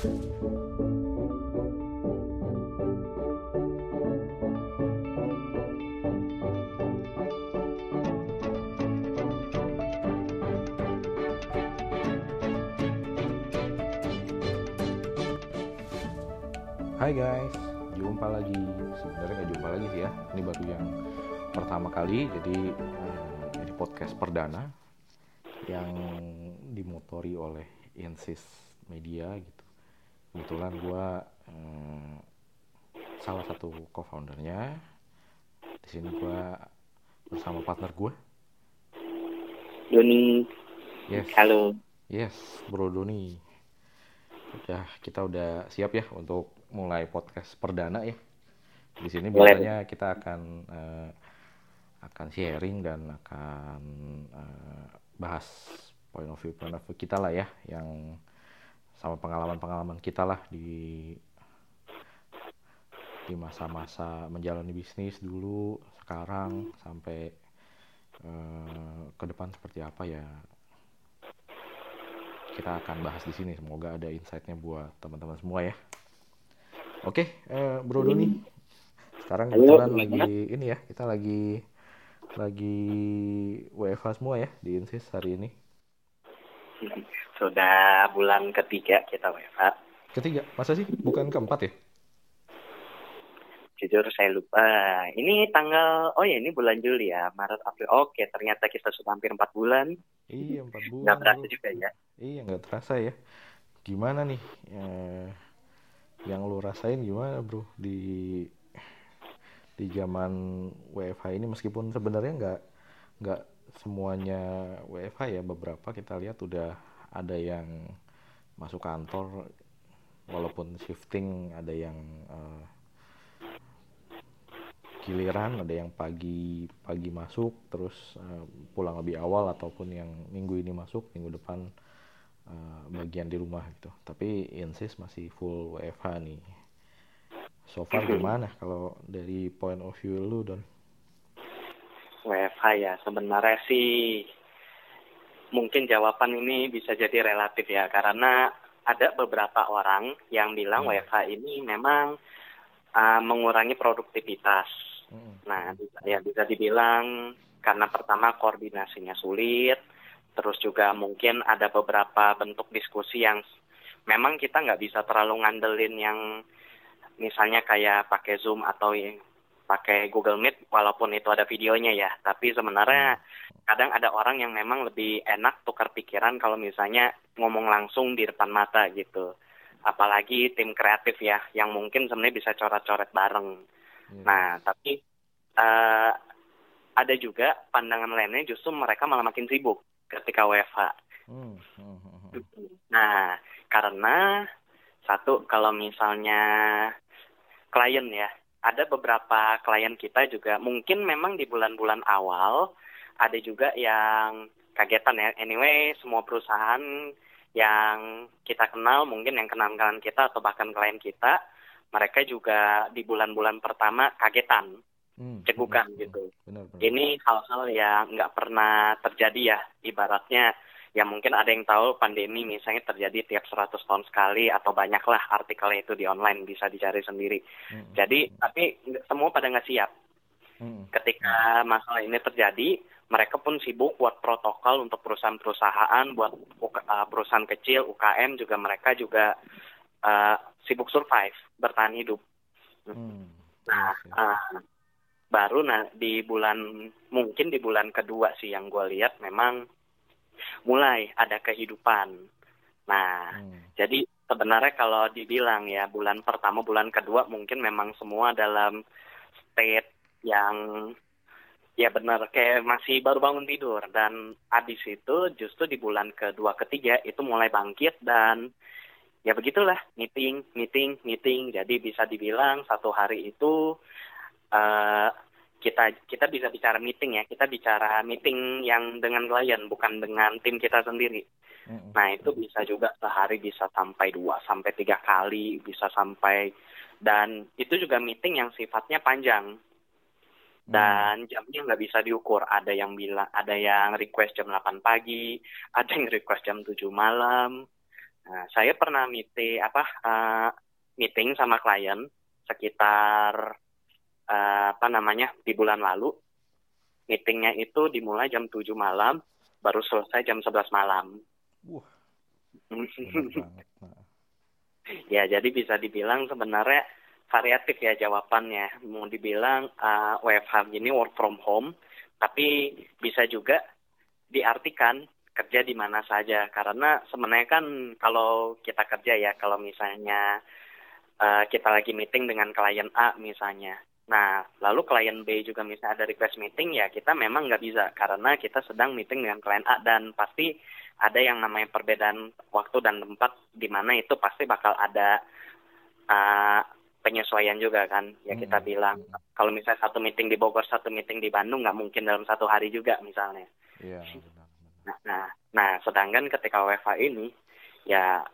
Hai guys, jumpa lagi. Sebenarnya nggak jumpa lagi sih ya. Ini baru yang pertama kali, jadi hmm, ini podcast perdana yang dimotori oleh Insis Media gitu. Kebetulan gue hmm, salah satu co-foundernya. Di sini gue bersama partner gue. Doni. Yes. Halo. Yes, Bro Doni. Udah kita udah siap ya untuk mulai podcast perdana ya. Di sini biasanya kita akan eh, akan sharing dan akan eh, bahas point of view point of view kita lah ya yang sama pengalaman-pengalaman kita lah di di masa-masa menjalani bisnis dulu, sekarang sampai eh, ke depan seperti apa ya kita akan bahas di sini. Semoga ada insight-nya buat teman-teman semua ya. Oke, eh, Bro Doni. Sekarang kebetulan lagi ini ya, kita lagi lagi WFH semua ya di Insis hari ini. Sudah bulan ketiga kita WFH. Ketiga, masa sih? Bukan keempat ya? Jujur saya lupa. Ini tanggal, oh ya ini bulan Juli ya, Maret, April. Oke, ternyata kita sudah hampir empat bulan. Iya, empat bulan. Nggak berasa bro. juga ya. Iya, nggak terasa ya. Gimana nih? eh, yang lu rasain gimana, Bro? Di di zaman WFH ini meskipun sebenarnya nggak nggak semuanya WFH ya, beberapa kita lihat udah ada yang masuk kantor walaupun shifting, ada yang eh, giliran, ada yang pagi pagi masuk terus eh, pulang lebih awal ataupun yang minggu ini masuk, minggu depan eh, bagian di rumah gitu. Tapi Insis masih full WFH nih. So far gimana kalau dari point of view lu Don? WFH ya, sebenarnya sih mungkin jawaban ini bisa jadi relatif ya, karena ada beberapa orang yang bilang Hmm. WFH ini memang uh, mengurangi produktivitas. Mm, Nah, ya bisa dibilang karena pertama koordinasinya sulit, terus juga mungkin ada beberapa bentuk diskusi yang memang kita nggak bisa terlalu ngandelin yang misalnya kayak pakai Zoom atau yang pakai Google Meet, walaupun itu ada videonya ya. Tapi sebenarnya kadang ada orang yang memang lebih enak tukar pikiran kalau misalnya ngomong langsung di depan mata gitu. Apalagi tim kreatif ya, yang mungkin sebenarnya bisa coret-coret bareng. iya. Nah, tapi eh, ada juga pandangan lainnya justru mereka malah makin sibuk ketika WFH. Hmm, hmm, hmm, hmm. Nah, karena satu kalau misalnya klien ya, ada beberapa klien kita juga mungkin memang di bulan-bulan awal ada juga yang kagetan ya. Anyway, semua perusahaan yang kita kenal, mungkin yang kenal-kenalan kita atau bahkan klien kita, mereka juga di bulan-bulan pertama kagetan Hmm, cegukan hmm, hmm, gitu. Benar, benar. Ini hal-hal yang nggak pernah terjadi ya, ibaratnya ya mungkin ada yang tahu pandemi misalnya terjadi tiap 100 tahun sekali atau banyaklah artikelnya itu di online bisa dicari sendiri. Hmm, Jadi tapi semua pada nggak siap. hmm, Ketika masalah ini terjadi, mereka pun sibuk buat protokol untuk perusahaan-perusahaan, buat uh, perusahaan kecil, UKM juga mereka juga uh, sibuk survive, bertahan hidup. hmm. Nah, eh, baru nah di bulan mungkin di bulan kedua sih yang gue lihat memang mulai ada kehidupan. Nah, Hmm, jadi sebenarnya kalau dibilang ya bulan pertama, bulan kedua mungkin memang semua dalam state yang ya benar kayak masih baru bangun tidur. Dan habis itu justru di bulan kedua ketiga itu mulai bangkit dan ya begitulah meeting meeting meeting. Jadi bisa dibilang satu hari itu eh, kita kita bisa bicara meeting ya. Kita bicara meeting yang dengan klien bukan dengan tim kita sendiri. Hmm, Nah itu bisa juga sehari bisa sampai dua sampai tiga kali bisa sampai dan itu juga meeting yang sifatnya panjang. Hmm. dan jamnya nggak bisa diukur. Ada yang bilang ada yang request jam 8 pagi ada yang request jam 7 malam. Nah, saya pernah meeting apa uh, meeting sama klien sekitar uh, apa namanya di bulan lalu. Meetingnya itu dimulai jam 7 malam, baru selesai jam 11 malam. Wah. ya, jadi bisa dibilang sebenarnya variatif ya jawabannya. Mau dibilang uh, WFH ini work from home, tapi bisa juga diartikan kerja di mana saja. Karena sebenarnya kan kalau kita kerja ya, kalau misalnya uh, kita lagi meeting dengan klien A misalnya, Nah, lalu klien B juga misalnya ada request meeting, ya kita memang nggak bisa karena kita sedang meeting dengan klien A dan pasti ada yang namanya perbedaan waktu dan tempat di mana itu pasti bakal ada uh, penyesuaian juga kan ya kita hmm. bilang. Kalau misalnya satu meeting di Bogor satu meeting di Bandung nggak mungkin dalam satu hari juga misalnya. Iya nah, nah nah sedangkan ketika WFH ini ya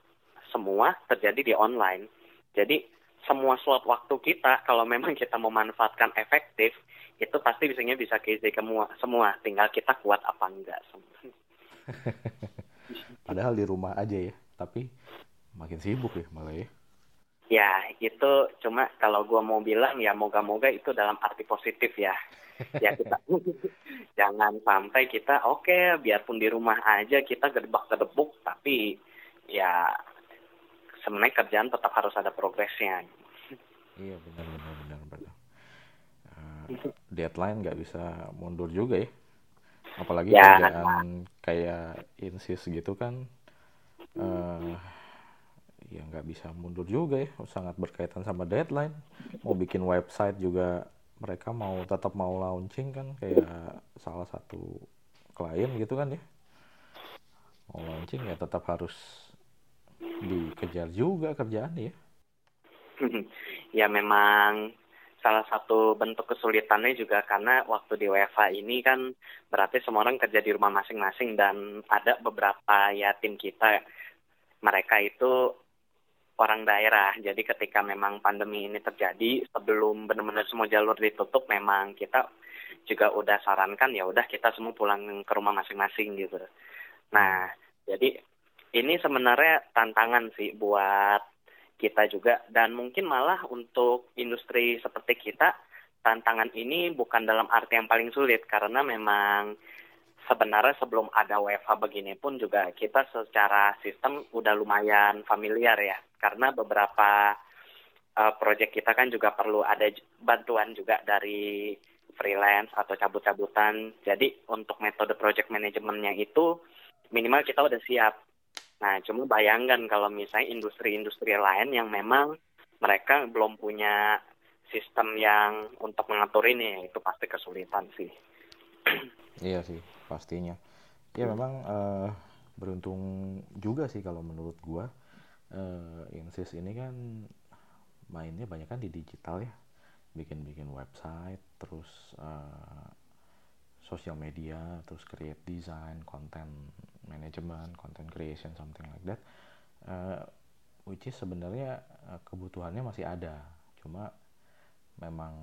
semua terjadi di online. Jadi semua slot waktu kita kalau memang kita memanfaatkan efektif itu pasti bisanya bisa keisi semua semua tinggal kita kuat apa enggak padahal di rumah aja ya tapi makin sibuk ya malah ya Ya, itu cuma kalau gua mau bilang ya moga-moga itu dalam arti positif ya. Ya kita jangan sampai kita oke okay, biarpun di rumah aja kita gedebak gedebuk tapi ya sebenarnya kerjaan tetap harus ada progresnya. Iya benar benar benar benar. Uh, deadline nggak bisa mundur juga ya. Apalagi ya. kerjaan kayak insis gitu kan. Uh, ya nggak bisa mundur juga ya sangat berkaitan sama deadline mau bikin website juga mereka mau tetap mau launching kan kayak salah satu klien gitu kan ya mau launching ya tetap harus dikejar juga kerjaan ya ya memang salah satu bentuk kesulitannya juga karena waktu di WFA ini kan berarti semua orang kerja di rumah masing-masing dan ada beberapa ya tim kita mereka itu orang daerah. Jadi ketika memang pandemi ini terjadi, sebelum benar-benar semua jalur ditutup, memang kita juga udah sarankan ya udah kita semua pulang ke rumah masing-masing gitu. Nah, jadi ini sebenarnya tantangan sih buat kita juga dan mungkin malah untuk industri seperti kita tantangan ini bukan dalam arti yang paling sulit karena memang sebenarnya sebelum ada WFH begini pun juga kita secara sistem udah lumayan familiar ya karena beberapa uh, project kita kan juga perlu ada bantuan juga dari freelance atau cabut-cabutan. Jadi untuk metode project manajemennya itu minimal kita udah siap. Nah, cuma bayangkan kalau misalnya industri-industri lain yang memang mereka belum punya sistem yang untuk mengatur ini, itu pasti kesulitan sih. Iya sih pastinya. Ya memang uh, beruntung juga sih kalau menurut gua uh, Insis ini kan mainnya banyak kan di digital ya. Bikin-bikin website terus uh, sosial media terus create design content management content creation something like that uh, which is sebenarnya uh, kebutuhannya masih ada cuma memang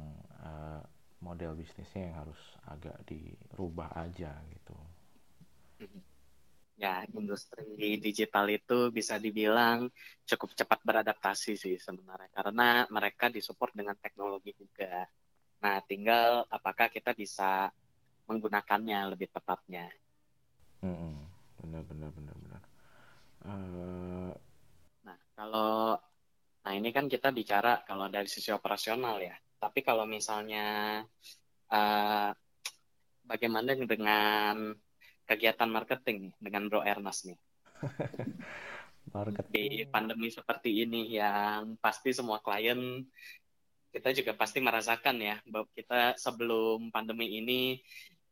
uh, model bisnisnya yang harus agak dirubah aja gitu. Ya, industri digital itu bisa dibilang cukup cepat beradaptasi sih sebenarnya karena mereka disupport dengan teknologi juga. Nah, tinggal apakah kita bisa menggunakannya lebih tepatnya. Hmm, benar benar benar benar. Uh... Nah, kalau nah ini kan kita bicara kalau dari sisi operasional ya. Tapi kalau misalnya uh, bagaimana dengan kegiatan marketing dengan Bro Ernest nih? marketing. Di pandemi seperti ini yang pasti semua klien kita juga pasti merasakan ya bahwa kita sebelum pandemi ini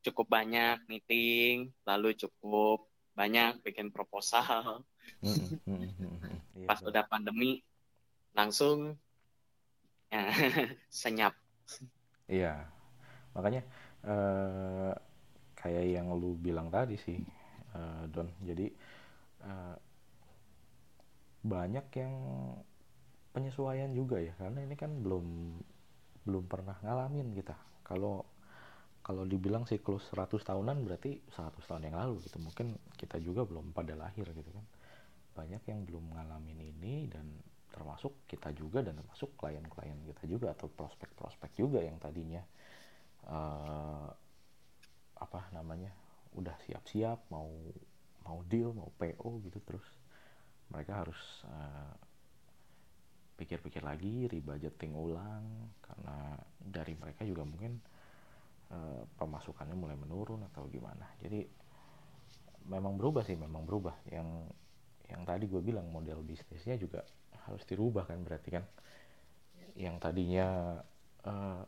cukup banyak meeting, lalu cukup banyak bikin proposal. Pas udah pandemi langsung Ya, senyap. Iya. Makanya uh, kayak yang lu bilang tadi sih uh, Don. Jadi uh, banyak yang penyesuaian juga ya. Karena ini kan belum belum pernah ngalamin kita. Kalau kalau dibilang siklus 100 tahunan berarti 100 tahun yang lalu gitu. Mungkin kita juga belum pada lahir gitu kan. Banyak yang belum ngalamin ini dan termasuk kita juga dan termasuk klien-klien kita juga atau prospek-prospek juga yang tadinya uh, apa namanya udah siap-siap mau mau deal mau PO gitu terus mereka harus uh, pikir-pikir lagi rebudgeting ulang karena dari mereka juga mungkin uh, pemasukannya mulai menurun atau gimana. Jadi memang berubah sih memang berubah. Yang yang tadi gue bilang model bisnisnya juga harus dirubah kan berarti kan? Yang tadinya uh,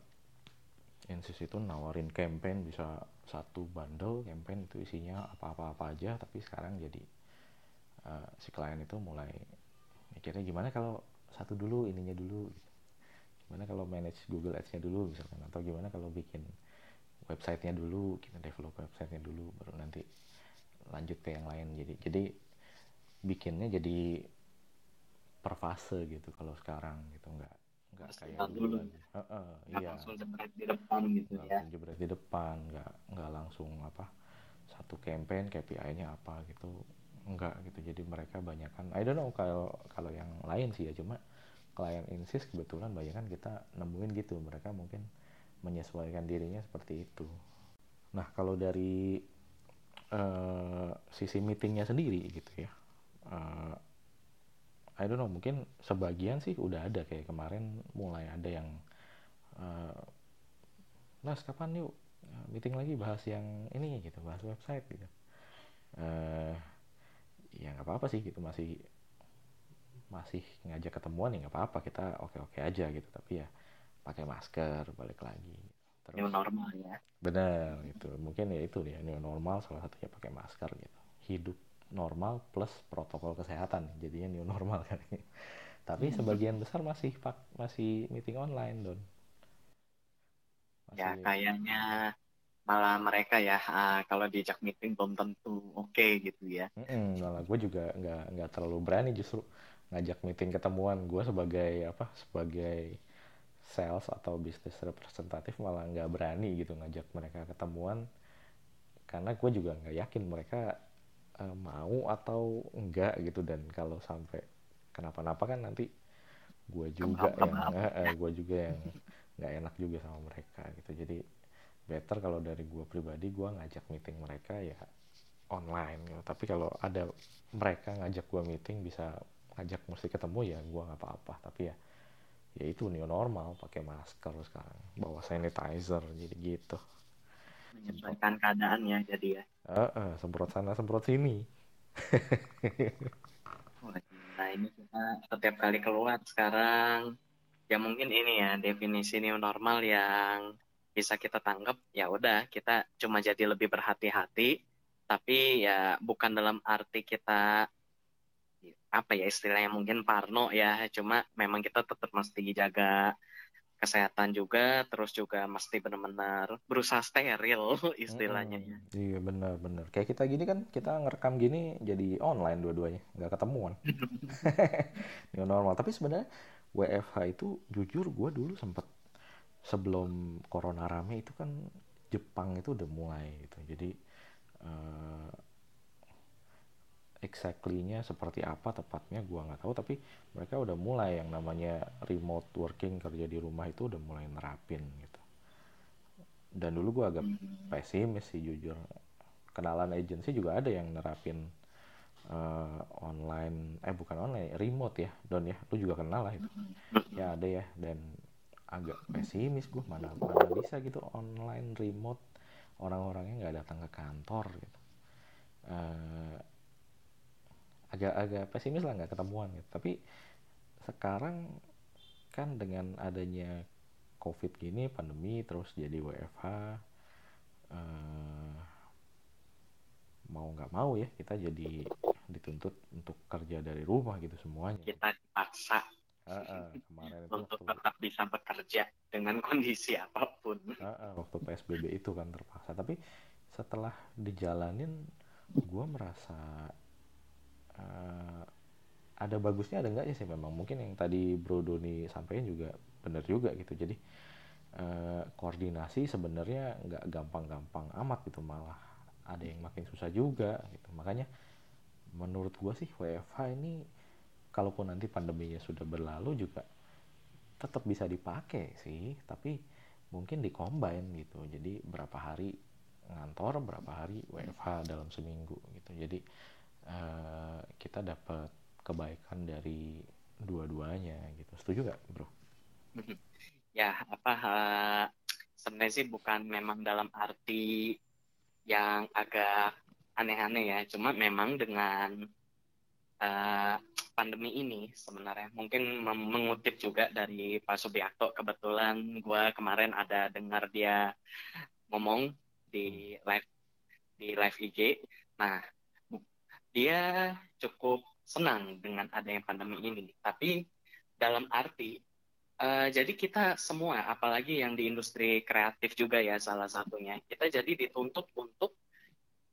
Insis itu nawarin campaign bisa satu bundle campaign itu isinya apa-apa aja tapi sekarang jadi uh, si klien itu mulai mikirnya gimana kalau satu dulu ininya dulu gitu. gimana kalau manage Google Ads-nya dulu misalkan atau gimana kalau bikin websitenya dulu kita develop websitenya dulu baru nanti lanjut ke yang lain. Jadi jadi bikinnya jadi per fase gitu kalau sekarang gitu nggak nggak kayak dulu. uh, uh, iya. langsung jebret di depan gitu ya. Langsung jebret di depan nggak nggak langsung apa satu campaign KPI-nya apa gitu enggak gitu. Jadi mereka banyak kan I don't know kalau kalau yang lain sih ya cuma klien insist kebetulan banyak kan kita nemuin gitu. Mereka mungkin menyesuaikan dirinya seperti itu. Nah kalau dari uh, sisi meetingnya sendiri gitu ya uh, I don't know mungkin sebagian sih udah ada. Kayak kemarin mulai ada yang uh, Nas kapan yuk meeting lagi? Bahas yang ini gitu bahas website gitu. Uh, ya nggak apa-apa sih gitu masih masih ngajak ketemuan ya nggak apa-apa. Kita oke-oke aja gitu. Tapi ya pakai masker balik lagi. Terus new normal ya. Benar gitu. Mungkin ya itu ya new normal salah satunya pakai masker gitu. Hidup normal plus protokol kesehatan jadinya new normal kan. Tapi hmm. sebagian besar masih pak masih meeting online don. Masih... ya kayaknya malah mereka ya uh, kalau diajak meeting belum tentu oke okay, gitu ya. Mm -mm, malah gue juga nggak nggak terlalu berani justru ngajak meeting ketemuan. Gue sebagai apa sebagai sales atau bisnis representatif malah nggak berani gitu ngajak mereka ketemuan. Karena gue juga nggak yakin mereka uh, mau atau enggak gitu. Dan kalau sampai kenapa-napa kan nanti gue juga yang uh, gue juga yang nggak enak juga sama mereka gitu. Jadi better kalau dari gue pribadi gue ngajak meeting mereka ya online gitu. tapi kalau ada mereka ngajak gue meeting bisa ngajak mesti ketemu ya gue nggak apa-apa. Tapi ya ya itu new normal pakai masker sekarang. Bawa sanitizer jadi gitu. Menyesuaikan keadaan ya jadi ya. Uh, uh, semprot sana semprot sini. Nah ini kita setiap kali keluar sekarang ya mungkin ini ya definisi new normal yang bisa kita tangkap ya udah kita cuma jadi lebih berhati-hati. Tapi ya bukan dalam arti kita apa ya istilahnya mungkin parno ya cuma memang kita tetap mesti jaga kesehatan juga terus juga mesti benar-benar berusaha steril istilahnya hmm, ya. Iya benar-benar. Kayak kita gini kan kita ngerekam gini jadi online dua-duanya, nggak ketemuan. New normal. Tapi sebenarnya WFH itu jujur gue dulu sempat sebelum corona rame itu kan Jepang itu udah mulai gitu. Jadi uh, exactly-nya seperti apa tepatnya gua nggak tahu tapi mereka udah mulai yang namanya remote working kerja di rumah itu udah mulai nerapin gitu. Dan dulu gua agak hmm. pesimis sih jujur. Kenalan agensi juga ada yang nerapin uh, online eh bukan online remote ya don ya. Lu juga kenal lah itu. Hmm. ya ada ya. Dan agak pesimis gue mana mana bisa gitu online remote. Orang-orangnya nggak datang ke kantor gitu. Uh, agak-agak pesimis lah nggak ketemuan gitu. Tapi sekarang kan dengan adanya covid gini pandemi terus jadi WFH eh, mau nggak mau ya kita jadi dituntut untuk kerja dari rumah gitu semuanya. Kita dipaksa uh, uh, kemarin itu untuk waktu, tetap bisa bekerja dengan kondisi apa pun. Uh, uh, waktu PSBB itu kan terpaksa. Tapi setelah dijalanin gue merasa uh, ada bagusnya ada enggaknya sih memang. Mungkin yang tadi Bro Doni sampaikan juga benar juga gitu. Jadi uh, koordinasi sebenarnya nggak gampang-gampang amat gitu. Malah ada yang makin susah juga gitu. Makanya menurut gua sih WFH ini kalaupun nanti pandeminya sudah berlalu juga tetap bisa dipakai sih. Tapi mungkin dikombin gitu. Jadi berapa hari ngantor berapa hari WFH dalam seminggu gitu. Jadi uh, kita dapat kebaikan dari dua-duanya gitu. Setuju gak bro? Ya apa uh, sebenarnya sih bukan memang dalam arti yang agak aneh-aneh ya. Cuma memang dengan uh, pandemi ini sebenarnya. Mungkin mengutip juga dari Pak Subiakto kebetulan gue kemarin ada dengar dia ngomong di live di live IG nah dia cukup senang dengan adanya pandemi ini tapi dalam arti uh, jadi kita semua apalagi yang di industri kreatif juga ya salah satunya kita jadi dituntut untuk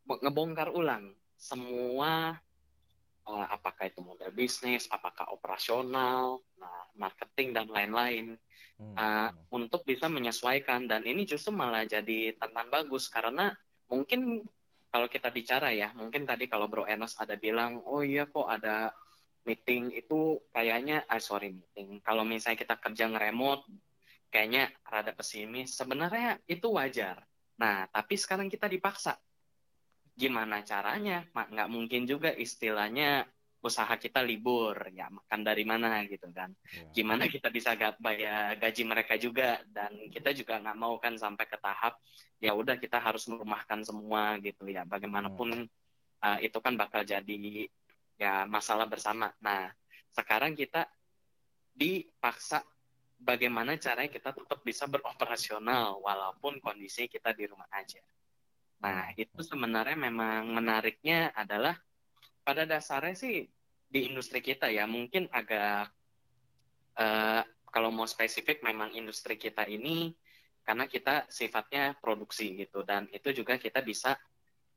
ngebongkar ulang semua uh, apakah itu model bisnis, apakah operasional, nah, marketing dan lain-lain hmm. uh, untuk bisa menyesuaikan dan ini justru malah jadi tantangan bagus karena mungkin kalau kita bicara ya mungkin tadi kalau Bro Enos ada bilang oh iya kok ada meeting itu kayaknya ah sorry meeting. Kalau misalnya kita kerja nge-remote kayaknya rada pesimis. Sebenarnya itu wajar. Nah tapi sekarang kita dipaksa. Gimana caranya? Nggak mungkin juga istilahnya usaha kita libur. Ya makan dari mana gitu kan. Yeah. gimana kita bisa bayar gaji mereka juga? Dan kita juga nggak mau kan sampai ke tahap ya udah kita harus merumahkan semua gitu ya. Bagaimanapun hmm. uh, itu kan bakal jadi ya masalah bersama. Nah sekarang kita dipaksa bagaimana caranya kita tetap bisa beroperasional walaupun kondisi kita di rumah aja. Nah, itu sebenarnya memang menariknya adalah pada dasarnya sih di industri kita ya mungkin agak uh, kalau mau spesifik memang industri kita ini karena kita sifatnya produksi gitu dan itu juga kita bisa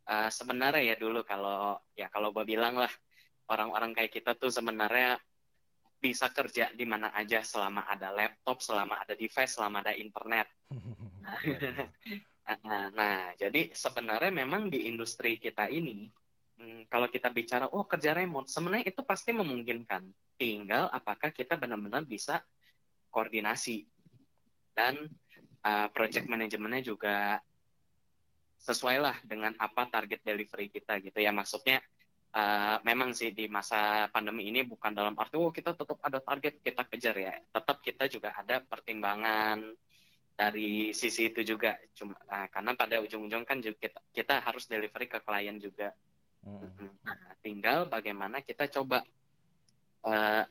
uh, sebenarnya ya dulu kalau ya kalau gue bilang lah orang-orang kayak kita tuh sebenarnya bisa kerja di mana aja selama ada laptop, selama ada device, selama ada internet. Nah, nah, jadi sebenarnya memang di industri kita ini, hmm, kalau kita bicara, oh kerja remote, sebenarnya itu pasti memungkinkan. Tinggal apakah kita benar-benar bisa koordinasi. Dan uh, project manajemennya juga sesuai lah dengan apa target delivery kita gitu ya. Maksudnya uh, memang sih di masa pandemi ini bukan dalam arti, oh kita tetap ada target kita kejar ya. Tetap kita juga ada pertimbangan, dari sisi itu juga cuma nah, karena pada ujung-ujung kan juga kita, kita harus delivery ke klien juga hmm. nah, tinggal bagaimana kita coba uh,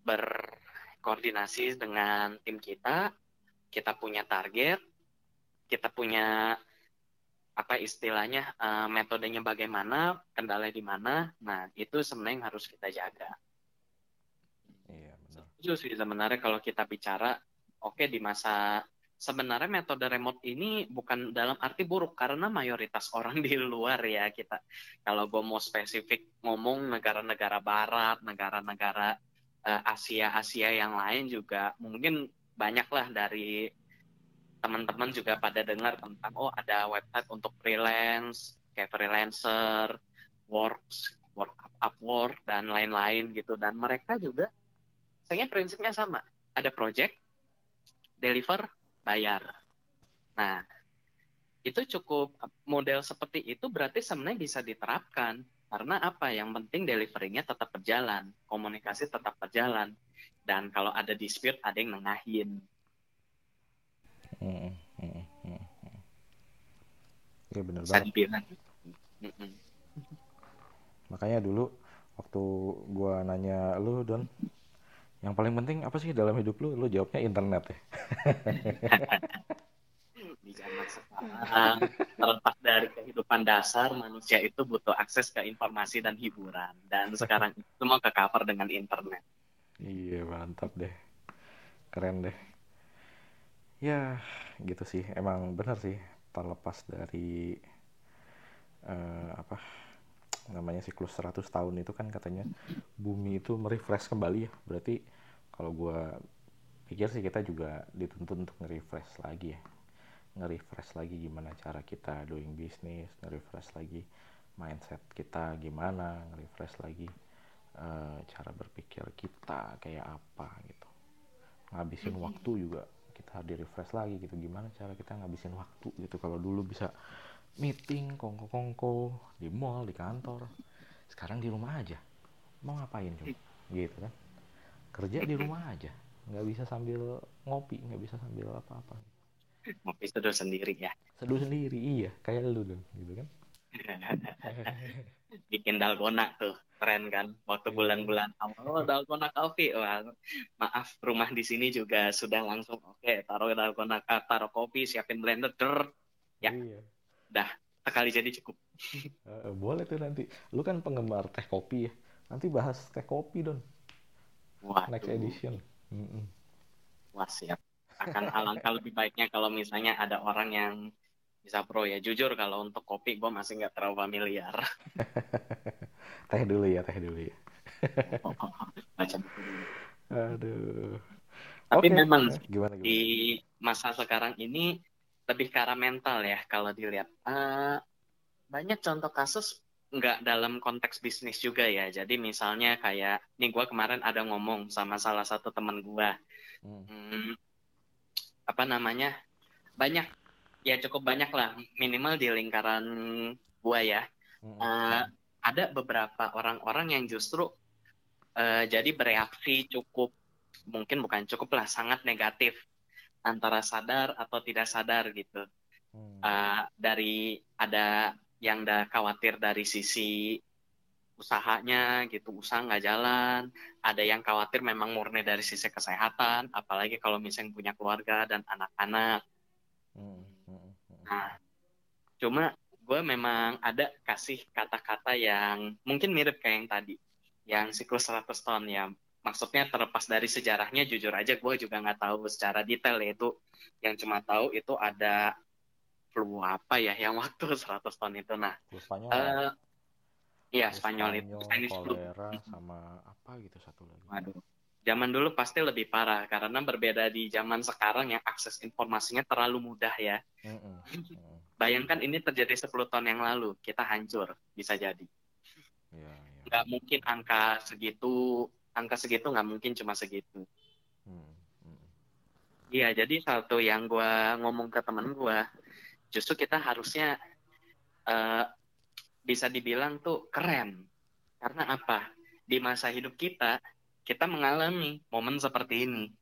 berkoordinasi dengan tim kita kita punya target kita punya apa istilahnya uh, metodenya bagaimana kendala di mana nah itu sebenarnya yang harus kita jaga. Iya benar. Sih sebenarnya kalau kita bicara oke okay, di masa sebenarnya metode remote ini bukan dalam arti buruk karena mayoritas orang di luar ya kita kalau gue mau spesifik ngomong negara-negara barat negara-negara uh, Asia Asia yang lain juga mungkin banyaklah dari teman-teman juga pada dengar tentang oh ada website untuk freelance kayak freelancer works work Upwork dan lain-lain gitu. Dan mereka juga saya prinsipnya sama. Ada project deliver, bayar. Nah, itu cukup model seperti itu berarti sebenarnya bisa diterapkan. Karena apa? Yang penting deliverynya tetap berjalan komunikasi tetap berjalan dan kalau ada dispute ada yang nengahin hmm, hmm, hmm, hmm. ya benar banget makanya dulu waktu gua nanya lu don yang paling penting apa sih dalam hidup lu? Lu jawabnya internet ya. Di zaman sekarang, terlepas dari kehidupan dasar, manusia itu butuh akses ke informasi dan hiburan. Dan sekarang itu mau ke cover dengan internet. Iya, mantap deh. Keren deh. Ya, gitu sih. Emang benar sih. Terlepas dari uh, apa namanya siklus 100 tahun itu kan katanya bumi itu merefresh kembali ya berarti kalau gue pikir sih kita juga dituntut untuk nge-refresh lagi ya nge-refresh lagi gimana cara kita doing business nge-refresh lagi mindset kita gimana refresh lagi uh, cara berpikir kita kayak apa gitu. Ngabisin mm -hmm. waktu juga kita di refresh lagi gitu. Gimana cara kita ngabisin waktu gitu? Kalau dulu bisa meeting kongko kongko di mall di kantor. Sekarang di rumah aja. Mau ngapain coba? Gitu kan? Kerja di rumah aja. Nggak bisa sambil ngopi nggak bisa sambil apa-apa. Ngopi seduh sendiri ya. Seduh sendiri iya. Kayak lu dong gitu kan bikin dalgona tuh keren kan? Waktu iya. bulan-bulan awal. Oh, dalgona coffee. Wah maaf rumah di sini juga sudah langsung oke. Okay, taruh dalgona eh, taruh kopi siapin blender der ya iya. dah sekali jadi cukup. Uh, boleh tuh nanti. Lu kan penggemar teh kopi ya. Nanti bahas teh kopi don. Waduh. next edition. Mm -mm. wah siap. Akan alangkah lebih baiknya kalau misalnya ada orang yang bisa pro ya. Jujur kalau untuk kopi gue masih nggak terlalu familiar. Teh dulu ya teh dulu ya. Macam aduh. Tapi okay. memang gimana, gimana? di masa sekarang ini lebih ke arah mental ya kalau dilihat. Uh, banyak contoh kasus nggak dalam konteks bisnis juga ya. Jadi misalnya kayak nih gue kemarin ada ngomong sama salah satu teman gue hmm. hmm, apa namanya? Banyak ya cukup banyak lah minimal di lingkaran gua ya hmm. uh, ada beberapa orang-orang yang justru uh, jadi bereaksi cukup mungkin bukan cukup lah sangat negatif antara sadar atau tidak sadar gitu hmm. uh, dari ada yang dah khawatir dari sisi usahanya gitu usaha nggak jalan ada yang khawatir memang murni dari sisi kesehatan apalagi kalau misalnya punya keluarga dan anak-anak hmm. Nah, cuma gue memang ada kasih kata-kata yang mungkin mirip kayak yang tadi, yang siklus 100 tahun ya. Maksudnya terlepas dari sejarahnya, jujur aja gue juga nggak tahu secara detail yaitu yang cuma tahu itu ada flu apa ya yang waktu 100 tahun itu. Nah, Spanyol. Uh, Iya, Spanyol, Spanyol itu. kolera sama apa gitu satu lagi. Waduh zaman dulu pasti lebih parah karena berbeda di zaman sekarang yang akses informasinya terlalu mudah ya. Bayangkan ini terjadi 10 tahun yang lalu, kita hancur, bisa jadi. Ya, ya. Nggak mungkin angka segitu, angka segitu nggak mungkin cuma segitu. Mm, mm. Iya, jadi satu yang gue ngomong ke temen gue, justru kita harusnya uh, bisa dibilang tuh keren. Karena apa? Di masa hidup kita, kita mengalami momen seperti ini.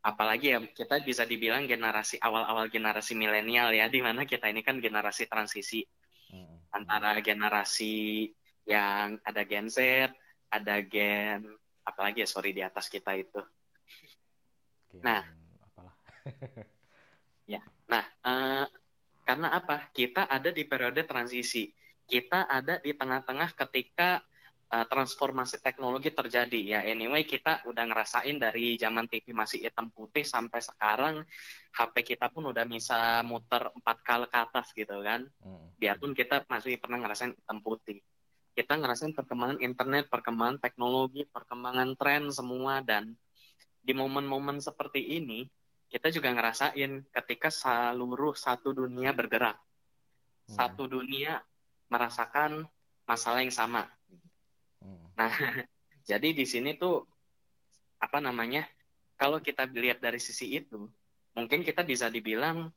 Apalagi ya kita bisa dibilang generasi awal-awal generasi milenial ya, di mana kita ini kan generasi transisi hmm. antara generasi yang ada Gen Z, ada Gen apalagi ya sorry di atas kita itu. Gen, nah, apalah. ya, nah uh, karena apa? Kita ada di periode transisi. Kita ada di tengah-tengah ketika uh, transformasi teknologi terjadi ya. Anyway, kita udah ngerasain dari zaman TV masih hitam putih sampai sekarang HP kita pun udah bisa muter empat kali ke atas gitu kan. Hmm. Biarpun kita masih pernah ngerasain hitam putih. Kita ngerasain perkembangan internet, perkembangan teknologi, perkembangan tren semua dan di momen-momen seperti ini kita juga ngerasain ketika seluruh satu dunia bergerak. Hmm. Satu dunia merasakan masalah yang sama Nah, jadi di sini tuh apa namanya? Kalau kita lihat dari sisi itu, mungkin kita bisa dibilang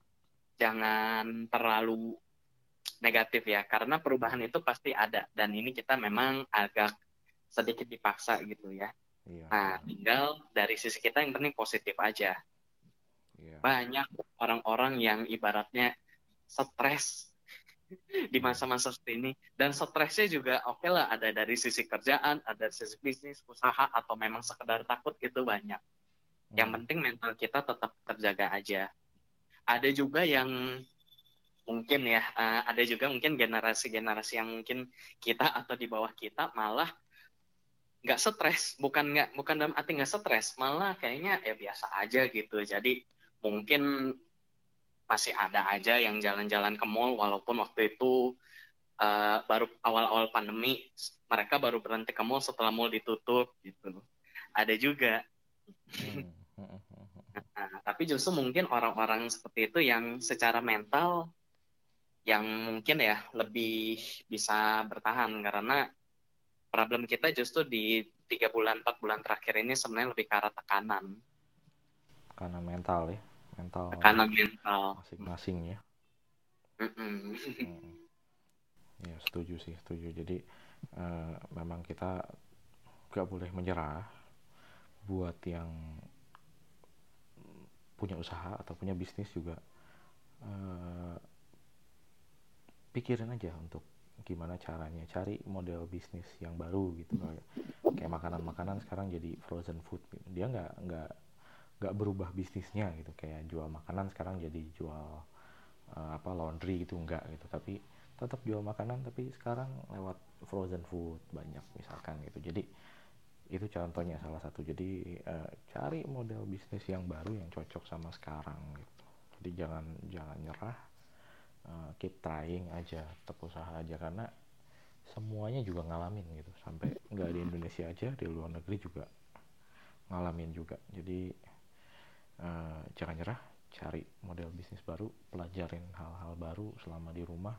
jangan terlalu negatif ya, karena perubahan itu pasti ada dan ini kita memang agak sedikit dipaksa gitu ya. Iya. Nah, tinggal dari sisi kita yang penting positif aja. Iya. Banyak orang-orang yang ibaratnya stres di masa-masa seperti ini. Dan stresnya juga oke okay lah ada dari sisi kerjaan ada dari sisi bisnis usaha atau memang sekedar takut itu banyak. Yang hmm. penting mental kita tetap terjaga aja. Ada juga yang mungkin ya uh, ada juga mungkin generasi-generasi yang mungkin kita atau di bawah kita malah nggak stres. Bukan nggak bukan dalam arti nggak stres malah kayaknya ya biasa aja gitu. Jadi mungkin masih ada aja yang jalan-jalan ke mall walaupun waktu itu uh, baru awal-awal pandemi mereka baru berhenti ke mall setelah mall ditutup gitu. Ada juga. Nah, tapi justru mungkin orang-orang seperti itu yang secara mental yang mungkin ya lebih bisa bertahan karena problem kita justru di tiga bulan empat bulan terakhir ini sebenarnya lebih ke arah tekanan. Tekanan mental ya mental tekanan mental. masing-masing ya. Mm ya setuju sih setuju. Jadi uh, memang kita gak boleh menyerah buat yang punya usaha atau punya bisnis juga. Uh, pikirin aja untuk gimana caranya. Cari model bisnis yang baru gitu. Kayak kayak makanan-makanan sekarang jadi frozen food. Dia nggak nggak nggak berubah bisnisnya gitu. Kayak jual makanan sekarang jadi jual uh, apa laundry gitu enggak gitu. Tapi tetap jual makanan tapi sekarang lewat frozen food banyak misalkan gitu. Jadi itu contohnya salah satu. Jadi uh, cari model bisnis yang baru yang cocok sama sekarang gitu. Jadi jangan jangan nyerah uh, keep trying aja tetap usaha aja. Karena semuanya juga ngalamin gitu. Sampai nggak di Indonesia aja di luar negeri juga ngalamin juga. Jadi uh, jangan nyerah cari model bisnis baru pelajarin hal-hal baru selama di rumah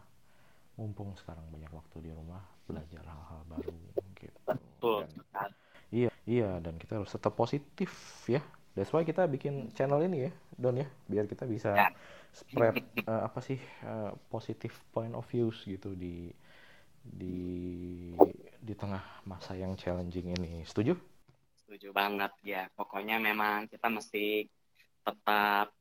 mumpung sekarang banyak waktu di rumah belajar hal-hal baru gitu betul Dan, Iya, iya dan kita harus tetap positif ya. That's why kita bikin channel ini ya, Don ya, biar kita bisa ya. spread uh, apa sih uh, positive point of views gitu di di di tengah masa yang challenging ini. Setuju? Setuju banget ya. Pokoknya memang kita mesti tetap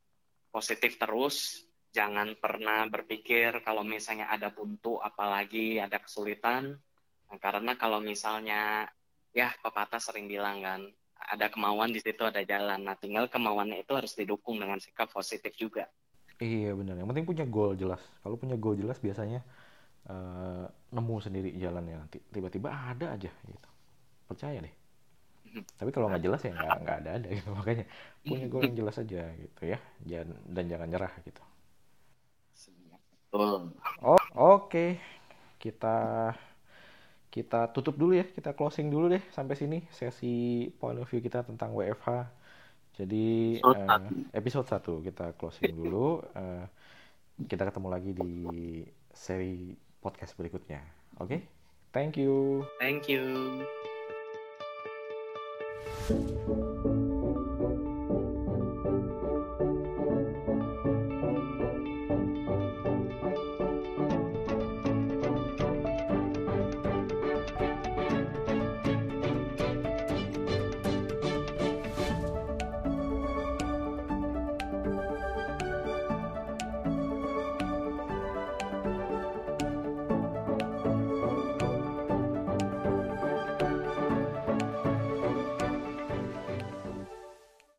positif terus. Jangan pernah berpikir kalau misalnya ada buntu apalagi ada kesulitan. Nah, karena kalau misalnya ya pepatah sering bilang kan ada kemauan di situ ada jalan nah tinggal kemauannya itu harus didukung dengan sikap positif juga iya benar yang penting punya goal jelas kalau punya goal jelas biasanya uh, nemu sendiri jalannya nanti tiba-tiba ada aja gitu percaya deh. Tapi kalau nggak jelas ya nggak nggak ada ada gitu makanya punya goal yang jelas aja gitu ya dan dan jangan nyerah gitu oh oke okay. kita kita tutup dulu ya, kita closing dulu deh sampai sini sesi point of view kita tentang WFH. Jadi uh, episode 1 kita closing dulu. Uh, kita ketemu lagi di seri podcast berikutnya. Oke? Okay? Thank you. Thank you. Thank you.